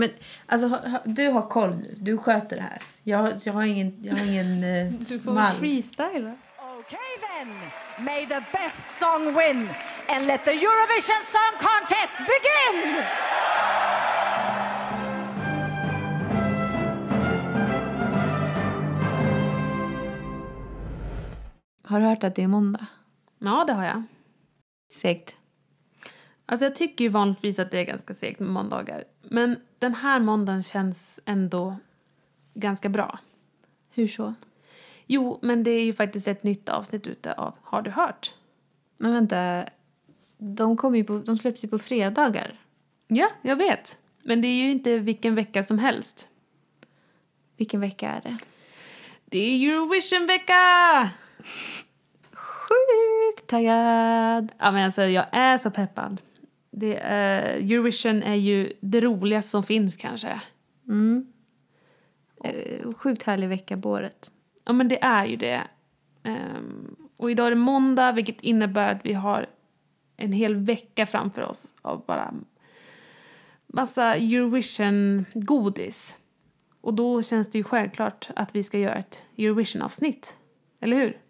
Men alltså, ha, ha, du har koll nu. Du sköter det här. Jag, jag har ingen, jag har ingen eh, Du får mall. freestyla. Okay then, may the best song win and let the Eurovision Song Contest begin! Har du hört att det är måndag? Ja, det har jag. Segt. Alltså jag tycker ju vanligtvis att det är ganska segt med måndagar. Men den här måndagen känns ändå ganska bra. Hur så? Jo, men det är ju faktiskt ett nytt avsnitt ute av Har du hört? Men vänta. De, kommer på, de släpps ju på fredagar. Ja, jag vet. Men det är ju inte vilken vecka som helst. Vilken vecka är det? Det är Eurovision-vecka! Sjukt taggad! Ja, men alltså jag är så peppad. Det, är- Eurovision är ju det roligaste som finns kanske. Eh, Sjukt härlig vecka på året. Ja, men det är ju det. Ehm, och idag är det måndag, vilket innebär att vi har en hel vecka framför oss av bara massa Eurovision-godis. Och då känns det ju självklart att vi ska göra ett Eurovision-avsnitt. Eller hur?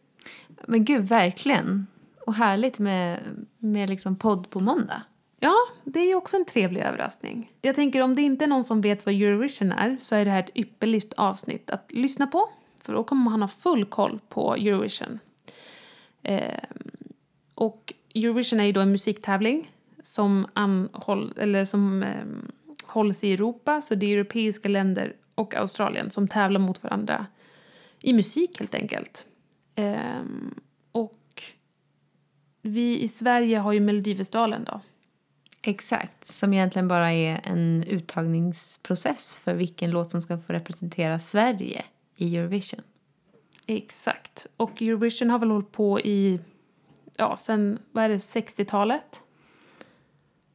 Men gud, verkligen. Och härligt med, med liksom podd på måndag. Ja, det är ju också en trevlig överraskning. Jag tänker om det inte är någon som vet vad Eurovision är så är det här ett ypperligt avsnitt att lyssna på. För då kommer man ha full koll på Eurovision. Eh, och Eurovision är ju då en musiktävling som, anhåll, eller som eh, hålls i Europa. Så det är europeiska länder och Australien som tävlar mot varandra i musik helt enkelt. Eh, och vi i Sverige har ju Melodifestivalen då. Exakt. Som egentligen bara är en uttagningsprocess för vilken låt som ska få representera Sverige i Eurovision. Exakt. Och Eurovision har väl hållit på i, ja, sen, vad är det, 60-talet?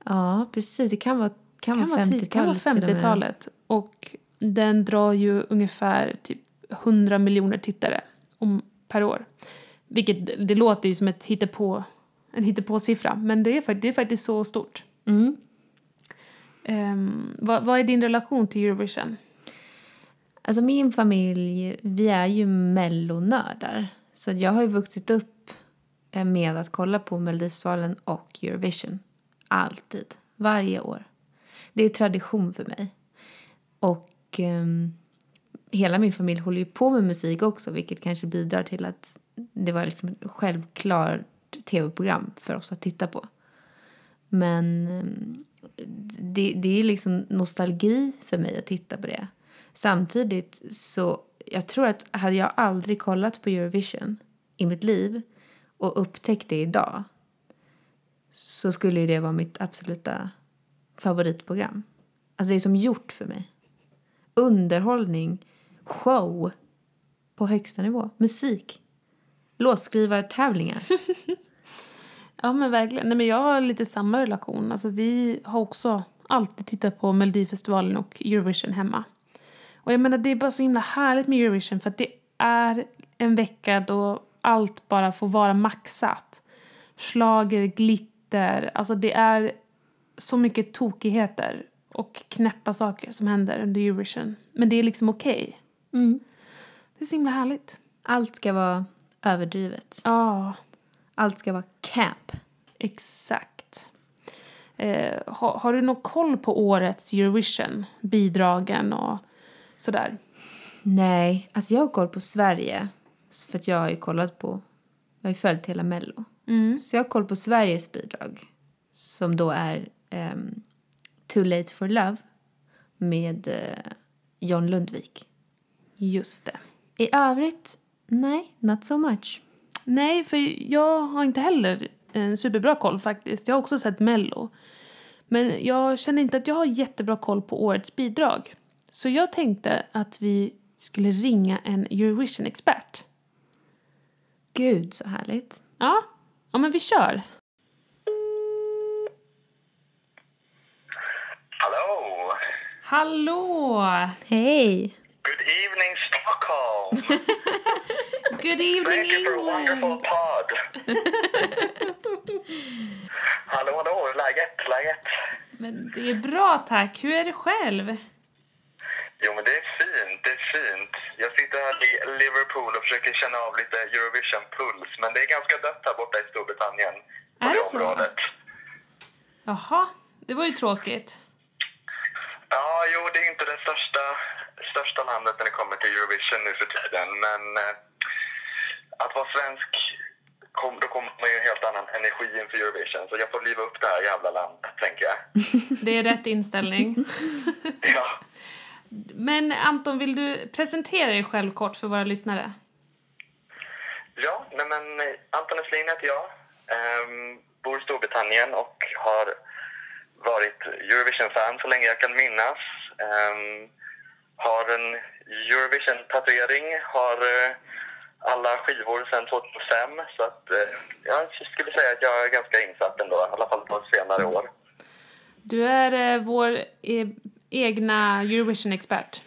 Ja, precis. Det kan vara, kan Kan vara vara, tid- kan vara 50-talet till och med. 50-talet. Och den drar ju ungefär typ 100 miljoner tittare om, per år. Vilket, det låter ju som ett hittepå, en hittepåsiffra, men det är, det är faktiskt så stort. Mm. Ehm, vad, vad är din relation till Eurovision? Alltså min familj, vi är ju mellonördar. Så jag har ju vuxit upp eh, med att kolla på Melodifestivalen och Eurovision. Alltid. Varje år. Det är tradition för mig. Och ehm, hela min familj håller ju på med musik också vilket kanske bidrar till att det var liksom ett självklart tv-program för oss att titta på. Men ehm, det, det är liksom nostalgi för mig att titta på det. Samtidigt så, jag tror att hade jag aldrig kollat på Eurovision i mitt liv och upptäckt det idag så skulle det vara mitt absoluta favoritprogram. Alltså det är som gjort för mig. Underhållning, show på högsta nivå, musik, låtskrivartävlingar. Ja men verkligen. Nej, men jag har lite samma relation. Alltså, vi har också alltid tittat på Melodifestivalen och Eurovision hemma. Och jag menar det är bara så himla härligt med Eurovision för att det är en vecka då allt bara får vara maxat. Schlager, glitter, alltså det är så mycket tokigheter och knäppa saker som händer under Eurovision. Men det är liksom okej. Mm. Det är så himla härligt. Allt ska vara överdrivet. Ja, Allt ska vara camp. Exakt. Eh, har, har du någon koll på årets Eurovision? Bidragen och sådär? Nej, alltså jag har koll på Sverige. För att jag har ju kollat på, jag har ju följt hela Mello. Så jag har koll på Sveriges bidrag. Som då är ehm, Too Late For Love med eh, John Lundvik. Just det. I övrigt, nej, not so much. Nej, för jag har inte heller en superbra koll faktiskt. Jag har också sett Mello. Men jag känner inte att jag har jättebra koll på årets bidrag. Så jag tänkte att vi skulle ringa en Eurovision-expert. Gud, så härligt. Ja, ja men vi kör. Hello. Hallå! Hej! Good evening, Stockholm. Good evening Thank you for a wonderful pod. hallå, hallå. Läget? Läget? Men det är bra tack. Hur är det själv? Jo, men det är fint. Det är fint. Jag sitter här i Liverpool och försöker känna av lite Eurovision-puls. Men det är ganska dött här borta i Storbritannien. På Är det det så? området. Jaha, det var ju tråkigt. Ja, jo, det är inte det största, största landet när det kommer till Eurovision nu för tiden. Men eh, att vara svensk, kom, då kommer man ju en helt annan energi inför Eurovision. Så jag får liva upp det här jävla landet, tänker jag. Det är rätt inställning. Ja. Men Anton, vill du presentera dig själv kort för våra lyssnare? Ja, nej men eh, Anton Eslin heter jag. Ehm, bor i Storbritannien och har varit Eurovision-fan så länge jag kan minnas. Ehm, har en Eurovision-tatuering, har eh, alla skivor sedan 2005. Så att, eh, jag skulle säga att jag är ganska insatt ändå, i alla fall på senare år. Du är eh, vår eh, egna Eurovision-expert.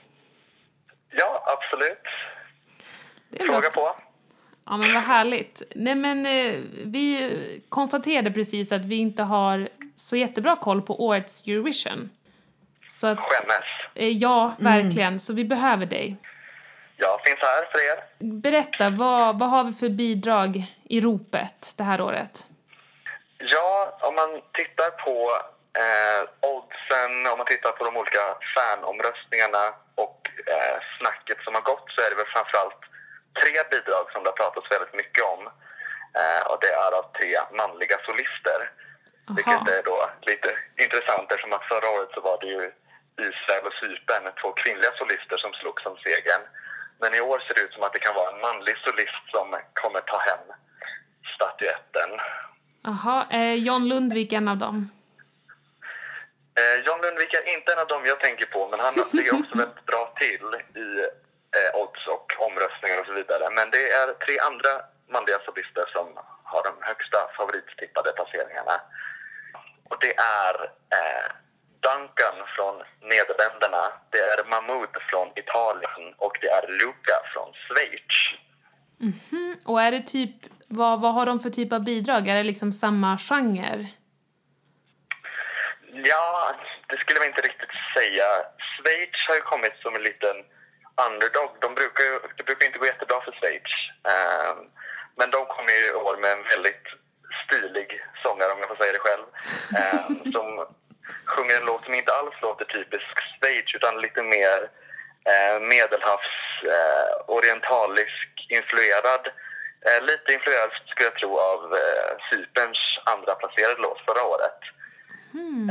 Ja, absolut. Det är Fråga bra. på. Ja, men vad härligt. Nej, men eh, vi konstaterade precis att vi inte har så jättebra koll på årets Eurovision. Så att, Skämmes. eh, ja, verkligen. Så vi behöver dig. Jag finns här för er. Berätta, vad, vad har vi för bidrag i ropet det här året? Ja, om man tittar på eh, oddsen, om man tittar på de olika fanomröstningarna och eh, snacket som har gått så är det väl framförallt tre bidrag som det har pratats väldigt mycket om. Eh, och det är av tre manliga solister. Vilket är då lite intressant eftersom att förra året så var det ju Israel och Cypern, två kvinnliga solister som slogs om segern. Men i år ser det ut som att det kan vara en manlig solist som kommer ta hem statyetten. Jaha, är John Lundvik en av dem? Eh, John Lundvik är inte en av dem jag tänker på, men han ligger också väldigt bra till i eh, odds och omröstningar och så vidare. Men det är tre andra manliga solister som har de högsta favorittippade placeringarna. Och det är eh, Duncan från Nederländerna, det är Mahmoud från Italien och det är Luca från Schweiz. Mm, och är det typ, vad, vad har de för typ av bidrag? Är det liksom samma genre? Ja, det skulle man inte riktigt säga. Schweiz har ju kommit som en liten underdog. De brukar ju, det brukar inte gå jättebra för Schweiz. Ehm, men de kommer ju i år med en väldigt stilig sångare, om jag får säga det själv. ehm, som sjunger en låt som inte alls låter typisk Schweiz utan lite mer eh, medelhavs, eh, influerad. Eh, lite influerad skulle jag tro av eh, Cyperns andra placerade låt förra året.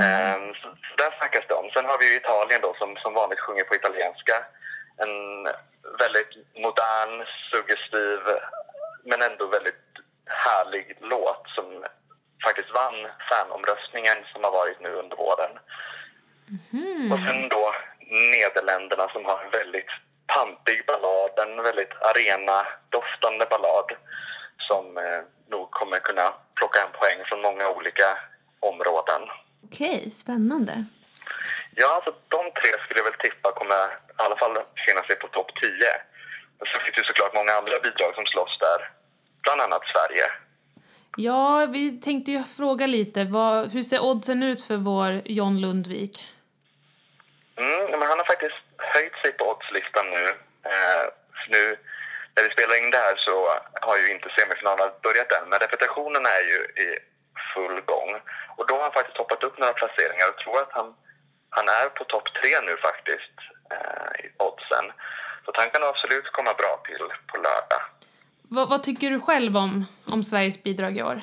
Ehm, så, så där snackas det om. Sen har vi Italien då som, som vanligt sjunger på italienska. En väldigt modern, suggestiv men ändå väldigt härlig låt som faktiskt vann fanomröstningen som har varit nu under våren. Och sen då Nederländerna som har en väldigt pampig ballad, en väldigt arena-doftande ballad som eh, nog kommer kunna plocka en poäng från många olika områden. Okej, spännande. Ja, alltså de tre skulle jag väl tippa kommer i alla fall finna sig på topp 10. Men sen finns det såklart många andra bidrag som slåss där. Bland annat Sverige. Ja, vi tänkte ju fråga lite, vad, hur ser oddsen ut för vår John Lundvik? Mm, men han har faktiskt höjt sig på oddslistan nu. Eh, nu när vi spelar in det här så har ju inte semifinalen börjat än. Men repetitionen är ju i full gång. Och då har han faktiskt hoppat upp några placeringar och tror att han, han är på topp tre nu faktiskt eh, i oddsen. Så han kan absolut komma bra till på lördag. Vad, vad tycker du själv om, om Sveriges bidrag i år?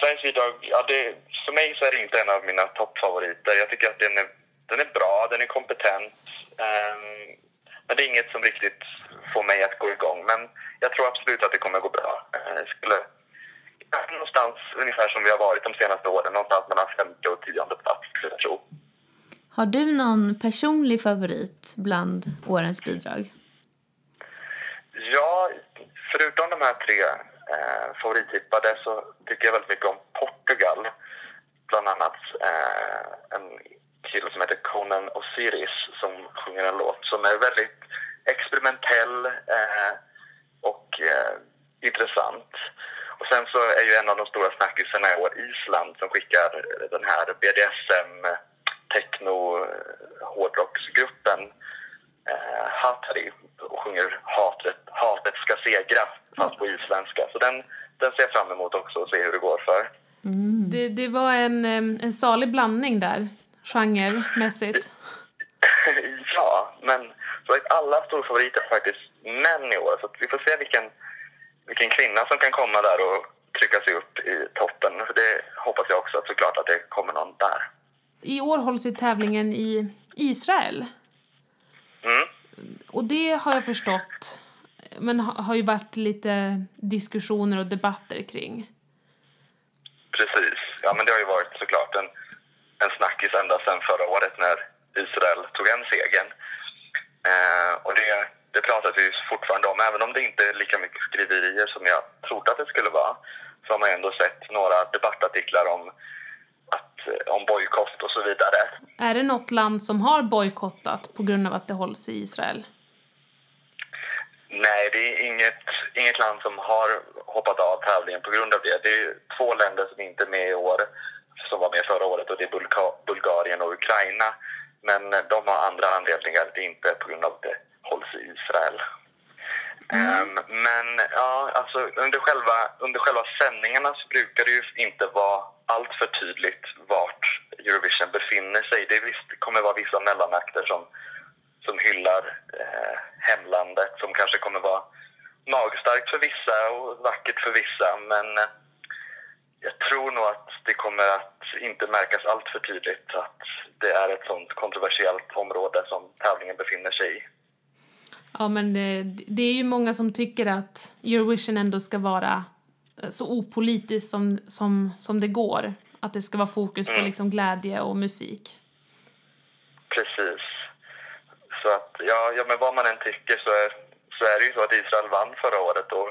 Sveriges bidrag, ja det, för mig så är det inte en av mina toppfavoriter. Jag tycker att den är, den är bra, den är kompetent. ehm, men det är inget som riktigt får mig att gå igång. Men jag tror absolut att det kommer gå bra. Eh, Jag skulle, någonstans ungefär som vi har varit de senaste åren, någonstans mellan femte och tionde plats skulle jag tro. Har du någon personlig favorit bland årens bidrag? Ja, förutom de här tre eh, favorittippade så tycker jag väldigt mycket om Portugal. Bland annat eh, en kille som heter Conan Osiris som sjunger en låt som är väldigt experimentell eh, och eh, intressant. Och sen så är ju en av de stora snackisarna i år Island som skickar den här BDSM-techno-hårdrocksgruppen eh, eh, Hatari och sjunger hatet, hatet ska segra fast på isländska. Så den, den ser jag fram emot också och se hur det går för. Det, det var en, en salig blandning där, genremässigt. ja, men så att alla storfavoriter är faktiskt män i år. Så att vi får se vilken, vilken kvinna som kan komma där och trycka sig upp i toppen. För det hoppas jag också att såklart att det kommer någon där. I år hålls ju tävlingen i Israel. Mm. Och det har jag förstått, men ha- har ju varit lite diskussioner och debatter kring. Precis. Ja, men det har ju varit såklart en, en snackis ända sedan förra året när Israel tog en segern. Eh, och det, det pratas ju fortfarande om, även om det inte är lika mycket skriverier som jag trodde att det skulle vara, så har man ändå sett några debattartiklar om, att, eh, om bojkott och så vidare. Är det något land som har bojkottat på grund av att det hålls i Israel? Nej, det är inget, inget land som har hoppat av tävlingen på grund av det. Det är två länder som inte är med i år, som var med förra året, och det är Bulga- Bulgarien och Ukraina. Men eh, de har andra anledningar, det är inte på grund av att det hålls i Israel. Ehm, men ja, alltså under själva, under själva sändningarna så brukar det ju inte vara allt för tydligt vart Eurovision befinner sig. Det visst, kommer vara vissa mellanakter som, som hyllar hemlandet som kanske kommer vara magstarkt för vissa och vackert för vissa. Men eh, jag tror nog att det kommer att inte märkas allt för tydligt att det är ett sånt kontroversiellt område som tävlingen befinner sig i. Ja, men det, det är ju många som tycker att Eurovision ändå ska vara eh, så opolitiskt som, som, som det går. Att det ska vara fokus på liksom glädje och musik. Precis. Så att, ja, ja, men vad man än tycker så är, så är det ju så att Israel vann förra året och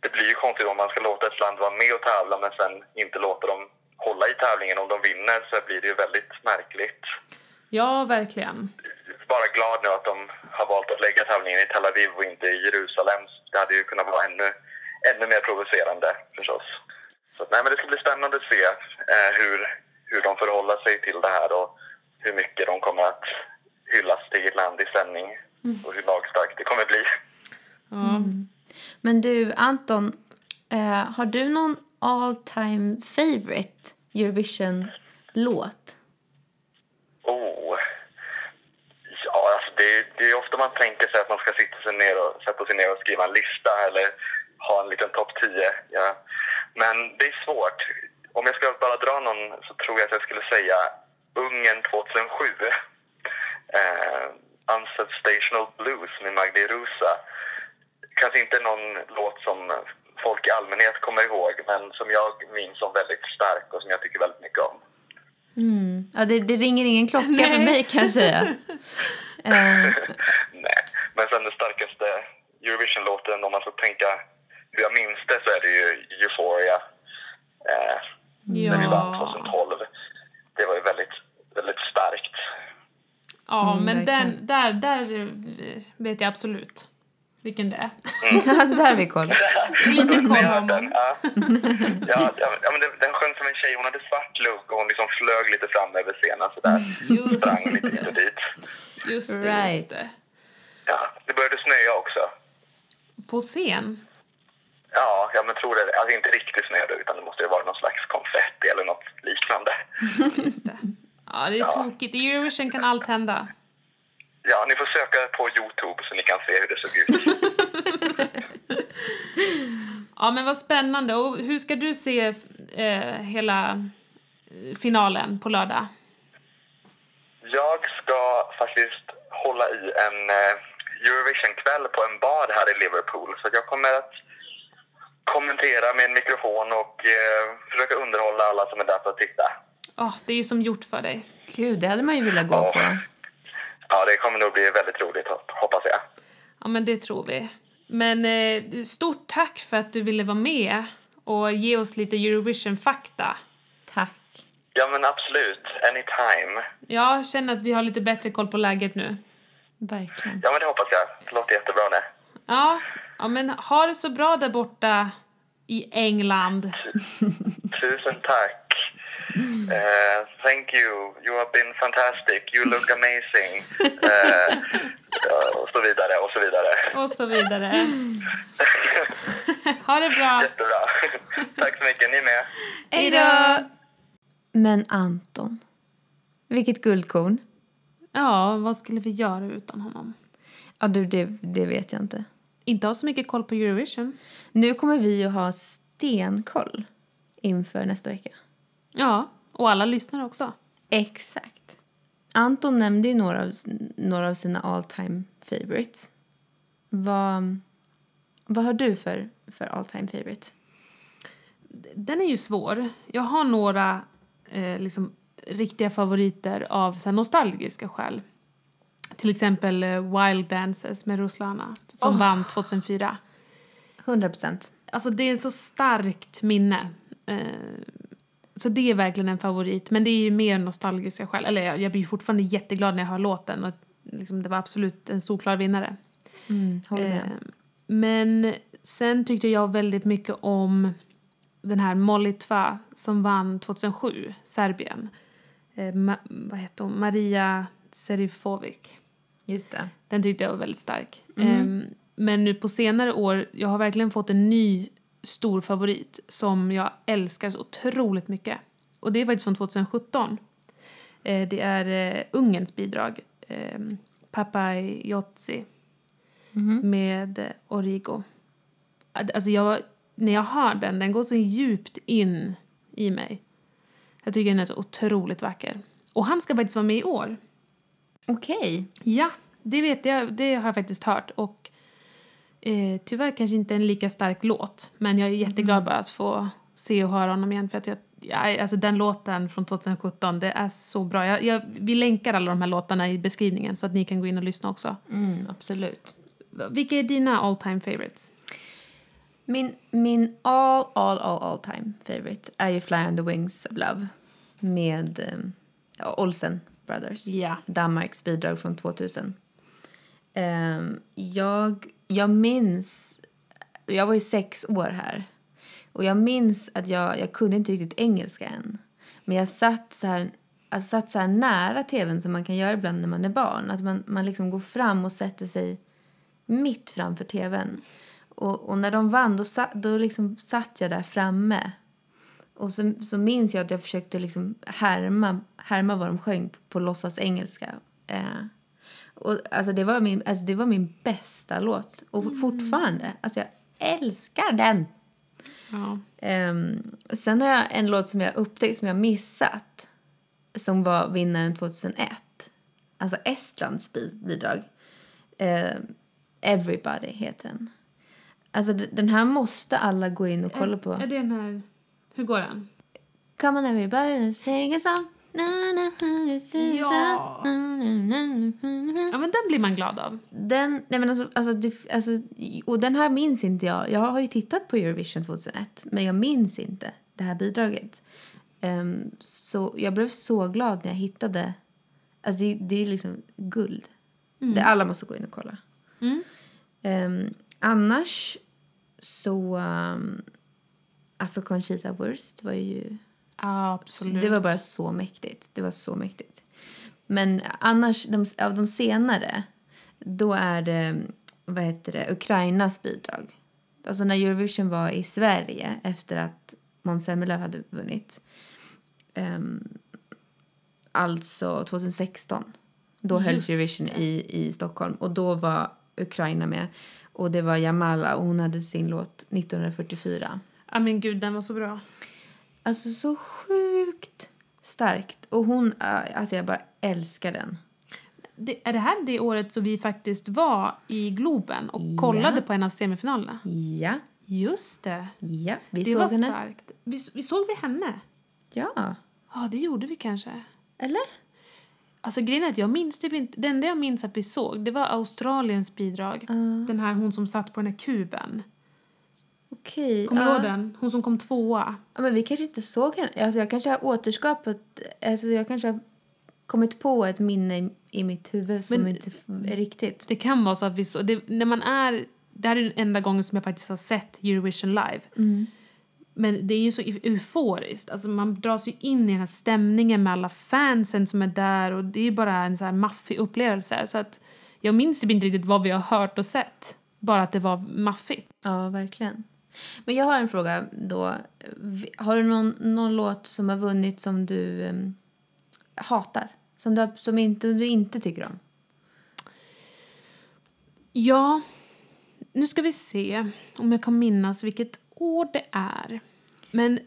det blir ju konstigt om man ska låta ett land vara med och tävla men sen inte låta dem hålla i tävlingen. Om de vinner så blir det ju väldigt märkligt. Ja, verkligen. Bara glad nu att de har valt att lägga tävlingen i Tel Aviv och inte i Jerusalem. Det hade ju kunnat vara ännu, ännu mer provocerande förstås. Så nej, men det ska bli spännande att se eh, hur, hur de förhåller sig till det här och hur mycket de kommer att hylla sitt eget land i sändning och hur magstarkt det kommer bli. Ja. Men du, Anton, eh, har du någon all time favorite Eurovision-låt? Oh. Ja, alltså det, det är ofta man tänker sig att man ska sitta sig ner och, sätta sig ner och skriva en lista eller ha en liten topp 10. Ja. Men det är svårt. Om jag ska bara dra någon så tror jag att jag skulle säga Ungern 2007. Eh, Unsensational Blues med Magdi Rusa. Kanske inte någon låt som folk i allmänhet kommer ihåg men som jag minns som väldigt stark och som jag tycker väldigt mycket om. Mm. Ja, det, det ringer ingen klocka för mig kan jag säga. Eh, Nej, men sen den starkaste Eurovision-låten, om man ska tänka hur jag minns det, så är det ju Euphoria. Eh, När vi vann Ja, 2012. Det var ju väldigt, väldigt starkt. ja Mm, men den, där, där vet jag absolut vilken det är. alltså, där har vi koll. Lite koll har man. Ja. ja, men den, den sjöng som en tjej. Hon hade svart look och hon liksom flög lite fram över scenen sådär. Just Sprang lite hit och det. dit. Just det, Right. just det. Ja, det började snöa också. På scen? Ja, ja men tror det. Alltså inte riktigt snö utan det måste ju vara någon slags konfetti eller något liknande. Just det. Ja, det är Ja. tokigt. I Eurovision kan allt hända. Ja, ni får söka på Youtube så ni kan se hur det såg ut. Ja, men vad spännande. Och hur ska du se eh, hela finalen på lördag? Jag ska faktiskt hålla i en eh, Eurovision-kväll på en bar här i Liverpool. Så jag kommer att kommentera med en mikrofon och eh, försöka underhålla alla som är där för att titta. Åh, det är ju som gjort för dig. Gud, det hade man ju velat gå Ja. på. Ja, det kommer nog bli väldigt roligt, hop- hoppas jag. Ja, men det tror vi. Men eh, stort tack för att du ville vara med och ge oss lite Eurovision-fakta. Tack. Ja, men absolut. Anytime. Jag känner att vi har lite bättre koll på läget nu. Verkligen. Ja, men det hoppas jag. Det låter jättebra det. Ja, ja men ha det så bra där borta i England. Tusen tack. Uh, thank you. You have been fantastic. You look amazing. Uh, och så vidare, och så vidare. Och så vidare. ha det bra. Jättebra. Tack så mycket. Ni med? Hej då! Men Anton, vilket guldkorn. Ja, vad skulle vi göra utan honom? Ja, du, det, det vet jag inte. Inte ha så mycket koll på Eurovision. Nu kommer vi ju ha stenkoll inför nästa vecka. Ja, och alla lyssnar också. Exakt. Anton nämnde ju några av, några av sina all time favorites. Vad, vad har du för, för all time favorite? Den är ju svår. Jag har några eh, liksom, riktiga favoriter av så här, nostalgiska skäl. Till exempel eh, Wild Dances med Ruslana som Åh. vann 2004. 100 procent. Alltså det är ett så starkt minne. Eh, så det är verkligen en favorit. Men det är ju mer nostalgiska skäl. Eller jag, jag blir fortfarande jätteglad när jag hör låten. Och liksom, det var absolut en solklar vinnare. Mm. Eh, men sen tyckte jag väldigt mycket om den här Molitva som vann 2007, Serbien. Eh, ma, vad heter hon? Maria Serifovic. Just det. Den tyckte jag var väldigt stark. Ehm, men nu på senare år, jag har verkligen fått en ny stor favorit som jag älskar så otroligt mycket. Och det är faktiskt från 2017. Eh, det är eh, Ungerns bidrag. Eh, Papayotsi med eh, Origo. Ad- Alltså jag, när jag hör den, den går så djupt in i mig. Jag tycker den är så otroligt vacker. Och han ska faktiskt vara med i år. Okej. Ja, det vet jag. Det har jag faktiskt hört. Och eh, tyvärr kanske inte en lika stark låt. Men jag är jätteglad bara att få se och höra honom igen. För att jag, ja, alltså den låten från 2017, det är så bra. Jag, jag, vi länkar alla de här låtarna i beskrivningen så att ni kan gå in och lyssna också. Mm, absolut. Vilka är dina all time favorites? Min, min all, all, all, all time favorite är ju Fly on the Wings of Love med um, Olsen Brothers. Ja. Danmarks bidrag från 2000. Ehm, jag, jag minns... Jag var ju sex år här. Och jag minns att jag, jag kunde inte riktigt engelska än. Men jag satt så här, alltså satt så här nära tvn som man kan göra ibland när man är barn. Att man, man liksom går fram och sätter sig mitt framför tvn. Och, och när de vann, då, sa, då liksom satt jag där framme. Och så, så minns jag att jag försökte liksom härma, härma vad de sjöng på, på låtsas engelska. Eh, och, alltså, det, var min, alltså, det var min bästa låt. Och fortfarande. Alltså, jag älskar den. Ja. Ehm, sen har jag en låt som jag upptäckt som jag missat. Som var vinnaren 2001. Alltså Estlands bi- bidrag. Ehm, Everybody heter den. Alltså den här måste alla gå in och kolla på. Är, är det den här... Hur går den? Come on everybody, sing a song. Na, na, Ja. na, na, na, na. Ja, men den blir man glad av. Den, nej men alltså, alltså, det, alltså, och den här minns inte jag. Jag har ju tittat på Eurovision 2001, men jag minns inte det här bidraget. Um, så jag blev så glad när jag hittade, alltså det, det är liksom guld. Det, alla måste gå in och kolla. Mm. Um, annars så, um, alltså Conchita Wurst var ju Absolut. det var bara så mäktigt. Det var så mäktigt. Men annars, de, av de senare, då är det, vad heter det, Ukrainas bidrag. Alltså när Eurovision var i Sverige efter att Måns Zelmerlöw hade vunnit. ehm, alltså 2016. Då hölls Just Eurovision i, i Stockholm och då var Ukraina med. Och det var Jamala och hon hade sin låt 1944. Ja, men gud, den var så bra. Alltså så sjukt starkt. Och hon, äh, alltså jag bara älskar den. Det, är det här det året som vi faktiskt var i Globen och Ja. kollade på en av semifinalerna? Ja, Just det. ja, vi Det såg var henne. starkt. Vi, vi såg vi henne? Ja, Ja, det gjorde vi kanske. eller? Alltså grejen är att jag minns typ inte, det enda jag minns att vi såg det var Australiens bidrag. Den här hon som satt på den här kuben. Okej. Kommer du ja. ihåg den? Hon som kom tvåa. Ja, men vi kanske inte såg henne. Alltså jag kanske har återskapat, alltså jag kanske har kommit på ett minne i, i mitt huvud som Men- inte är riktigt. Det kan vara så att vi såg, det, när man är det här är den enda gången som jag faktiskt har sett Eurovision live. Men det är ju så euforiskt. Alltså man dras ju in i den här stämningen med alla fansen som är där och det är ju bara en så här maffig upplevelse. Så att jag minns typ inte riktigt vad vi har hört och sett. Bara att det var maffigt. Ja, verkligen. Men jag har en fråga då. Har du någon, någon låt som har vunnit som du em, hatar? Som, du, som inte, du inte tycker om? Ja, nu ska vi se om jag kan minnas vilket år det är. Men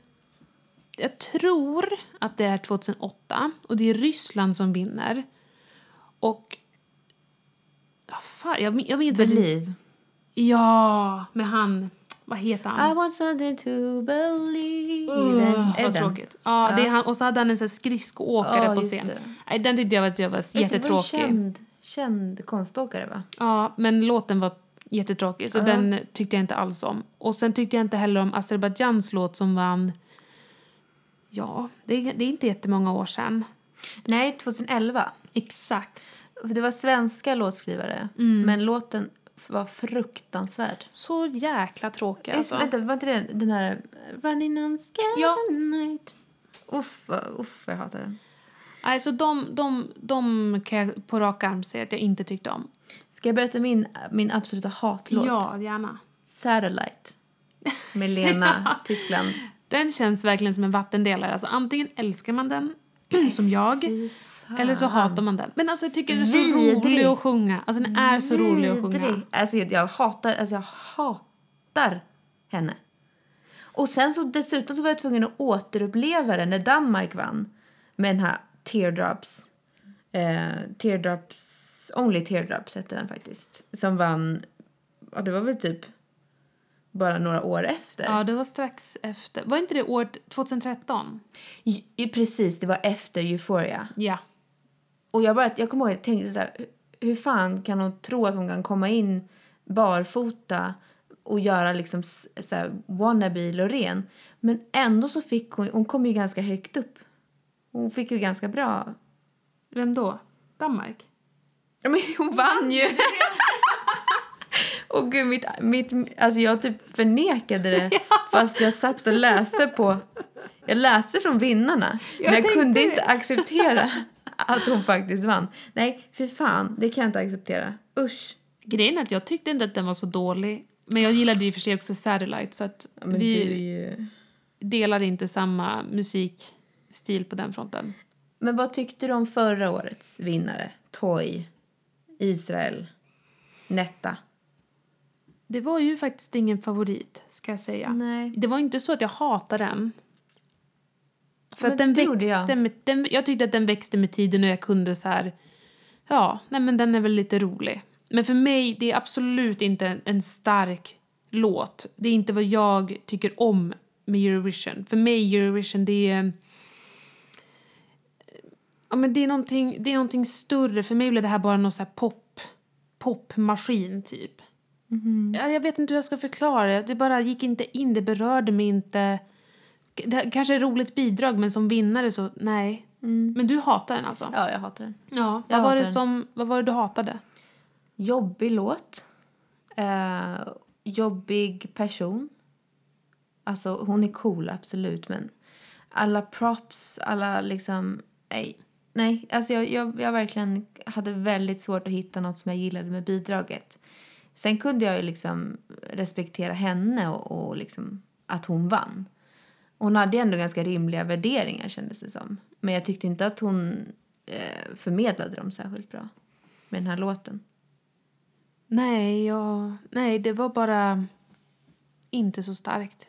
jag tror att det är 2008 och det är Ryssland som vinner. Och... Ja, fan, jag, jag minns inte- Believe. Ja, med han... Vad heter han? I want something to believe. Uh, vad tråkigt. Ja, Det är han, och så hade han en sån skridskoåkare Ja, på scen. Nej, den tyckte jag var, jag var Just det, det var jättetråkig. Känd, känd konståkare, va? Ja, men låten var jättetråkig, så Ja. den tyckte jag inte alls om. Och sen tyckte jag inte heller om Azerbajdzjans låt som vann... Ja, det är, det är inte jättemånga år sedan. Nej, 2011. Exakt. För Det var svenska låtskrivare, Mm. men låten var fruktansvärd. Så jäkla tråkig alltså. Vänta, var inte det den här Running on sky Ja. night? Uff, uff, jag hatar den. Nej, så de, de, de kan jag på rak arm säga att jag inte tyckte om. Ska jag berätta min, min absoluta hatlåt? Ja, gärna. Satellite. Med Lena, Tyskland. Den känns verkligen som en vattendelare. Alltså, antingen älskar man den, som jag, eller så hatar man den. Men alltså, jag tycker den är så Vidrig. rolig att sjunga. Alltså, den är så rolig att sjunga. Vidrig. Alltså, jag, jag hatar, alltså jag hatar henne. Och sen så dessutom så var jag tvungen att återuppleva det när Danmark vann. Med den här Teardrops. Eh, teardrops, Only Teardrops hette den faktiskt. Som vann, ja det var väl typ bara några år efter. Ja, det var strax efter. Var inte det året 2013? Ju- Precis, det var efter Euphoria. Ja. Och jag bara, jag kommer ihåg, jag tänkte så här, hur- fan kan hon tro att hon kan komma in barfota och göra liksom så här wannabe Loreen. Men ändå så fick hon, hon kom ju ganska högt upp. Hon fick ju ganska bra. Vem då? Danmark? Ja, men hon vann ju! Och gud, mitt, mitt, alltså jag typ förnekade det fast jag satt och läste på, jag läste från vinnarna. men jag kunde det. inte acceptera att hon faktiskt vann. Nej, för fan, det kan jag inte acceptera. Usch. Grejen är att jag tyckte inte att den var så dålig. Men jag gillade och för sig också Satellite så att Ja, vi ju... delar inte samma musikstil på den fronten. Men vad tyckte du om förra årets vinnare? Toy, Israel, Netta. Det var ju faktiskt ingen favorit, ska jag säga. Nej. Det var inte så att jag hatade den. För Men att den växte jag. med, den, jag tyckte att den växte med tiden och jag kunde så här, ja, nej men den är väl lite rolig. Men för mig, det är absolut inte en, en stark låt. Det är inte vad jag tycker om med Eurovision. För mig, Eurovision, det är... Ja, men det är någonting, det är någonting större. För mig blev det här bara någon så här pop, popmaskin, typ. Ja, jag vet inte hur jag ska förklara det. Det bara gick inte in, det berörde mig inte. Det kanske är ett roligt bidrag, men som vinnare så nej. Men du hatar den alltså? Ja, jag hatar den. Ja. Jag Vad var, det den. som, vad var det du hatade? Jobbig låt. Eh, jobbig person. Alltså, hon är cool, absolut, men alla props, alla liksom... Nej, nej. Alltså jag, jag, jag verkligen hade väldigt svårt att hitta något som jag gillade med bidraget. Sen kunde jag ju liksom respektera henne och, och liksom att hon vann. Hon hade ändå ganska rimliga värderingar kändes det som. Men jag tyckte inte att hon eh, förmedlade dem särskilt bra med den här låten. Nej, jag, nej, det var bara inte så starkt.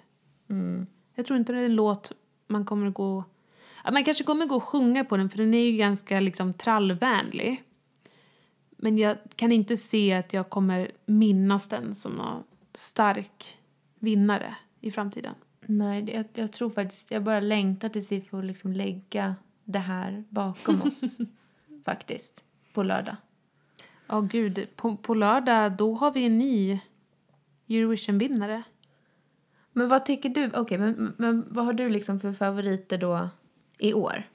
Jag tror inte det är en låt man kommer att gå... Man kanske kommer att gå och sjunga på den, för den är ju ganska liksom trallvänlig. Men jag kan inte se att jag kommer minnas den som någon stark vinnare i framtiden. Nej, jag, jag tror faktiskt... Jag bara längtar tills vi får liksom lägga det här bakom oss. faktiskt. På lördag. Ja, gud. På, på lördag, då har vi en ny Eurovision-vinnare. Men vad tycker du? Okej, men, men vad har du liksom för favoriter då i år?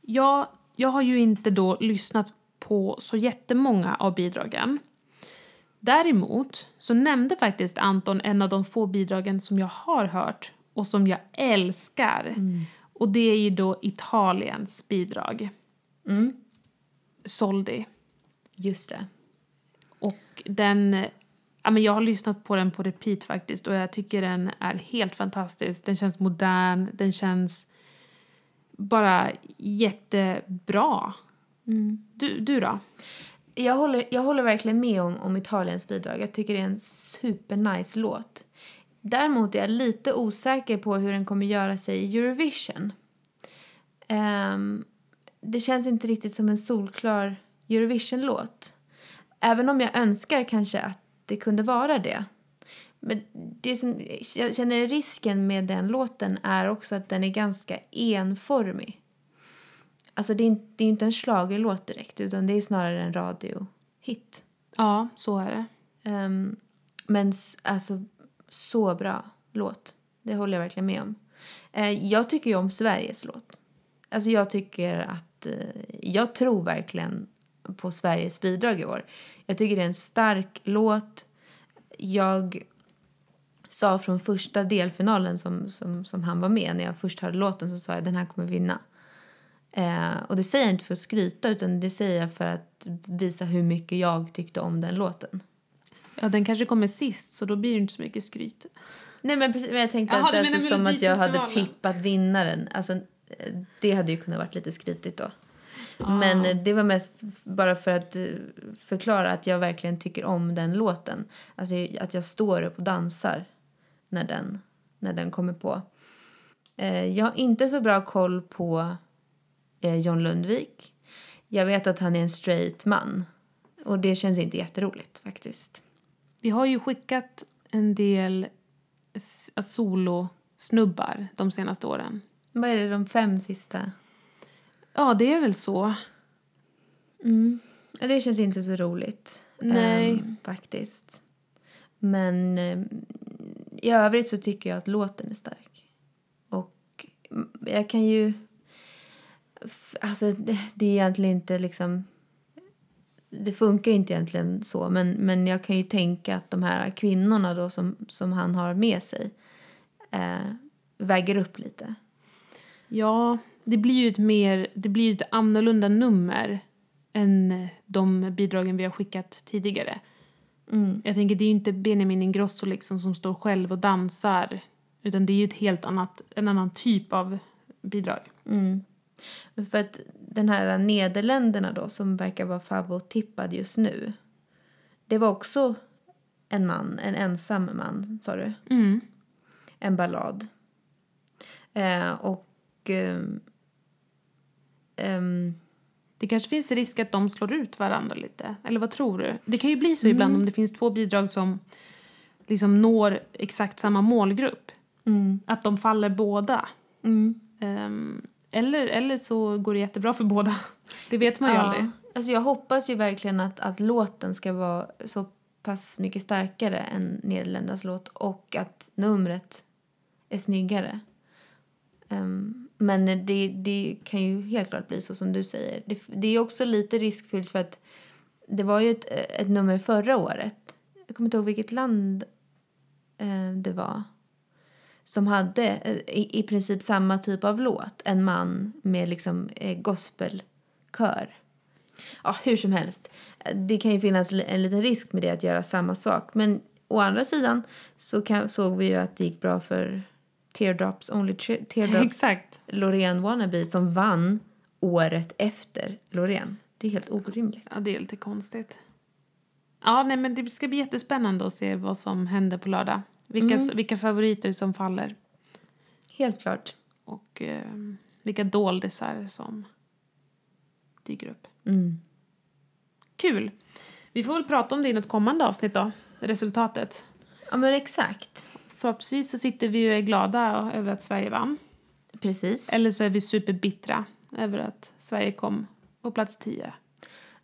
Jag, jag har ju inte då lyssnat på så jättemånga av bidragen. Däremot så nämnde faktiskt Anton en av de få bidragen som jag har hört och som jag älskar. Och det är ju då Italiens bidrag. Soldi. Just det. Och den... Ja, men jag har lyssnat på den på repeat faktiskt och jag tycker den är helt fantastisk. Den känns modern, den känns bara jättebra. Du, du då? Jag håller, jag håller verkligen med om, om Italiens bidrag. Jag tycker det är en supernice låt. Däremot är jag lite osäker på hur den kommer göra sig i Eurovision. Um, det känns inte riktigt som en solklar Eurovision-låt. Även om jag önskar kanske att det kunde vara det. Men det som jag känner risken med den låten är också att den är ganska enformig. Alltså det är inte, det är inte en schlagerlåt direkt utan det är snarare en radiohit. Ja, så är det. Ehm, men alltså, så bra låt. Det håller jag verkligen med om. Eh, jag tycker ju om Sveriges låt. Alltså jag tycker att... eh, jag tror verkligen på Sveriges bidrag i år. Jag tycker det är en stark låt. Jag sa från första delfinalen som, som, som han var med, när jag först hörde låten så sa jag den här kommer vinna. Eh, och det säger jag inte för att skryta utan det säger jag för att visa hur mycket jag tyckte om den låten. Ja, den kanske kommer sist så då blir det inte så mycket skryt. Nej men precis, men jag tänkte Jaha, att alltså, som att jag hade tippat vinnaren. Alltså, eh, det hade ju kunnat varit lite skrytigt då. Men eh, det var mest bara för att eh, förklara att jag verkligen tycker om den låten. Alltså att jag står upp och dansar när den, när den kommer på. Jag har inte så bra koll på eh, John Lundvik. Jag vet att han är en straight man. Och det känns inte jätteroligt faktiskt. Vi har ju skickat en del s- solosnubbar de senaste åren. Vad är det de fem sista? Ja, det är väl så. Ja, Det känns inte så roligt. Nej. ehm, faktiskt. Men ehm, i övrigt så tycker jag att låten är stark. Och mm, jag kan ju... Alltså, det, det är egentligen inte liksom... Det funkar ju inte egentligen så, men, men jag kan ju tänka att de här kvinnorna då som, som han har med sig eh, väger upp lite. Ja, det blir ju ett mer, det blir ju ett annorlunda nummer än de bidragen vi har skickat tidigare. Jag tänker, det är ju inte Benjamin Ingrosso liksom som står själv och dansar. Utan det är ju ett helt annat, en annan typ av bidrag. För att den här Nederländerna då som verkar vara favorittippad just nu. Det var också en man, en ensam man sa du? Mm. En ballad. Eh, och ehm, ehm, Det kanske finns risk att de slår ut varandra lite. Eller vad tror du? Det kan ju bli så ibland om det finns två bidrag som liksom når exakt samma målgrupp. Att de faller båda. Ehm, eller, eller så går det jättebra för båda. Det vet man ju aldrig. Alltså jag hoppas ju verkligen att, att låten ska vara så pass mycket starkare än Nederländernas låt och att numret är snyggare. Ehm, men det, det kan ju helt klart bli så som du säger. Det, det är också lite riskfyllt för att det var ju ett, ett nummer förra året. Jag kommer inte ihåg vilket land eh, det var. Som hade eh, i, i princip samma typ av låt. En man med liksom eh, gospelkör. Ja, hur som helst. Det kan ju finnas en liten risk med det att göra samma sak. Men å andra sidan så kan, såg vi ju att det gick bra för Teardrops Only Teardrops. Exakt. Loreen Wannabe som vann året efter Loreen. Det är helt orimligt. Ja, det är lite konstigt. Ja, nej, men det ska bli jättespännande att se vad som händer på lördag. Vilka, vilka favoriter som faller. Helt klart. Och eh, vilka doldisar som dyker upp. Kul! Vi får väl prata om det i något kommande avsnitt då. Resultatet. Ja, men exakt. Förhoppningsvis så sitter vi och är glada över att Sverige vann. Precis. Eller så är vi superbittra över att Sverige kom på plats 10.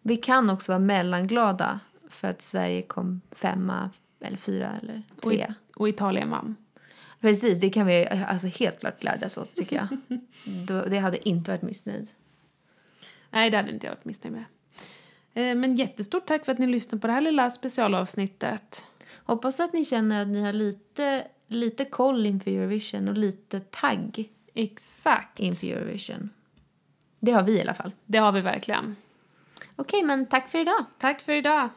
Vi kan också vara mellanglada för att Sverige kom femma, eller fyra eller Och, tre. och Italien vann. Precis, det kan vi alltså helt klart glädjas åt tycker jag. Då, det hade inte varit missnöjd. Nej, det hade inte jag varit missnöjd med. Eh, Men jättestort tack för att ni lyssnade på det här lilla specialavsnittet. Hoppas att ni känner att ni har lite, lite koll inför Eurovision och lite tagg Exakt. inför Eurovision. Det har vi i alla fall. Det har vi verkligen. Okej, men tack för idag. Tack för idag.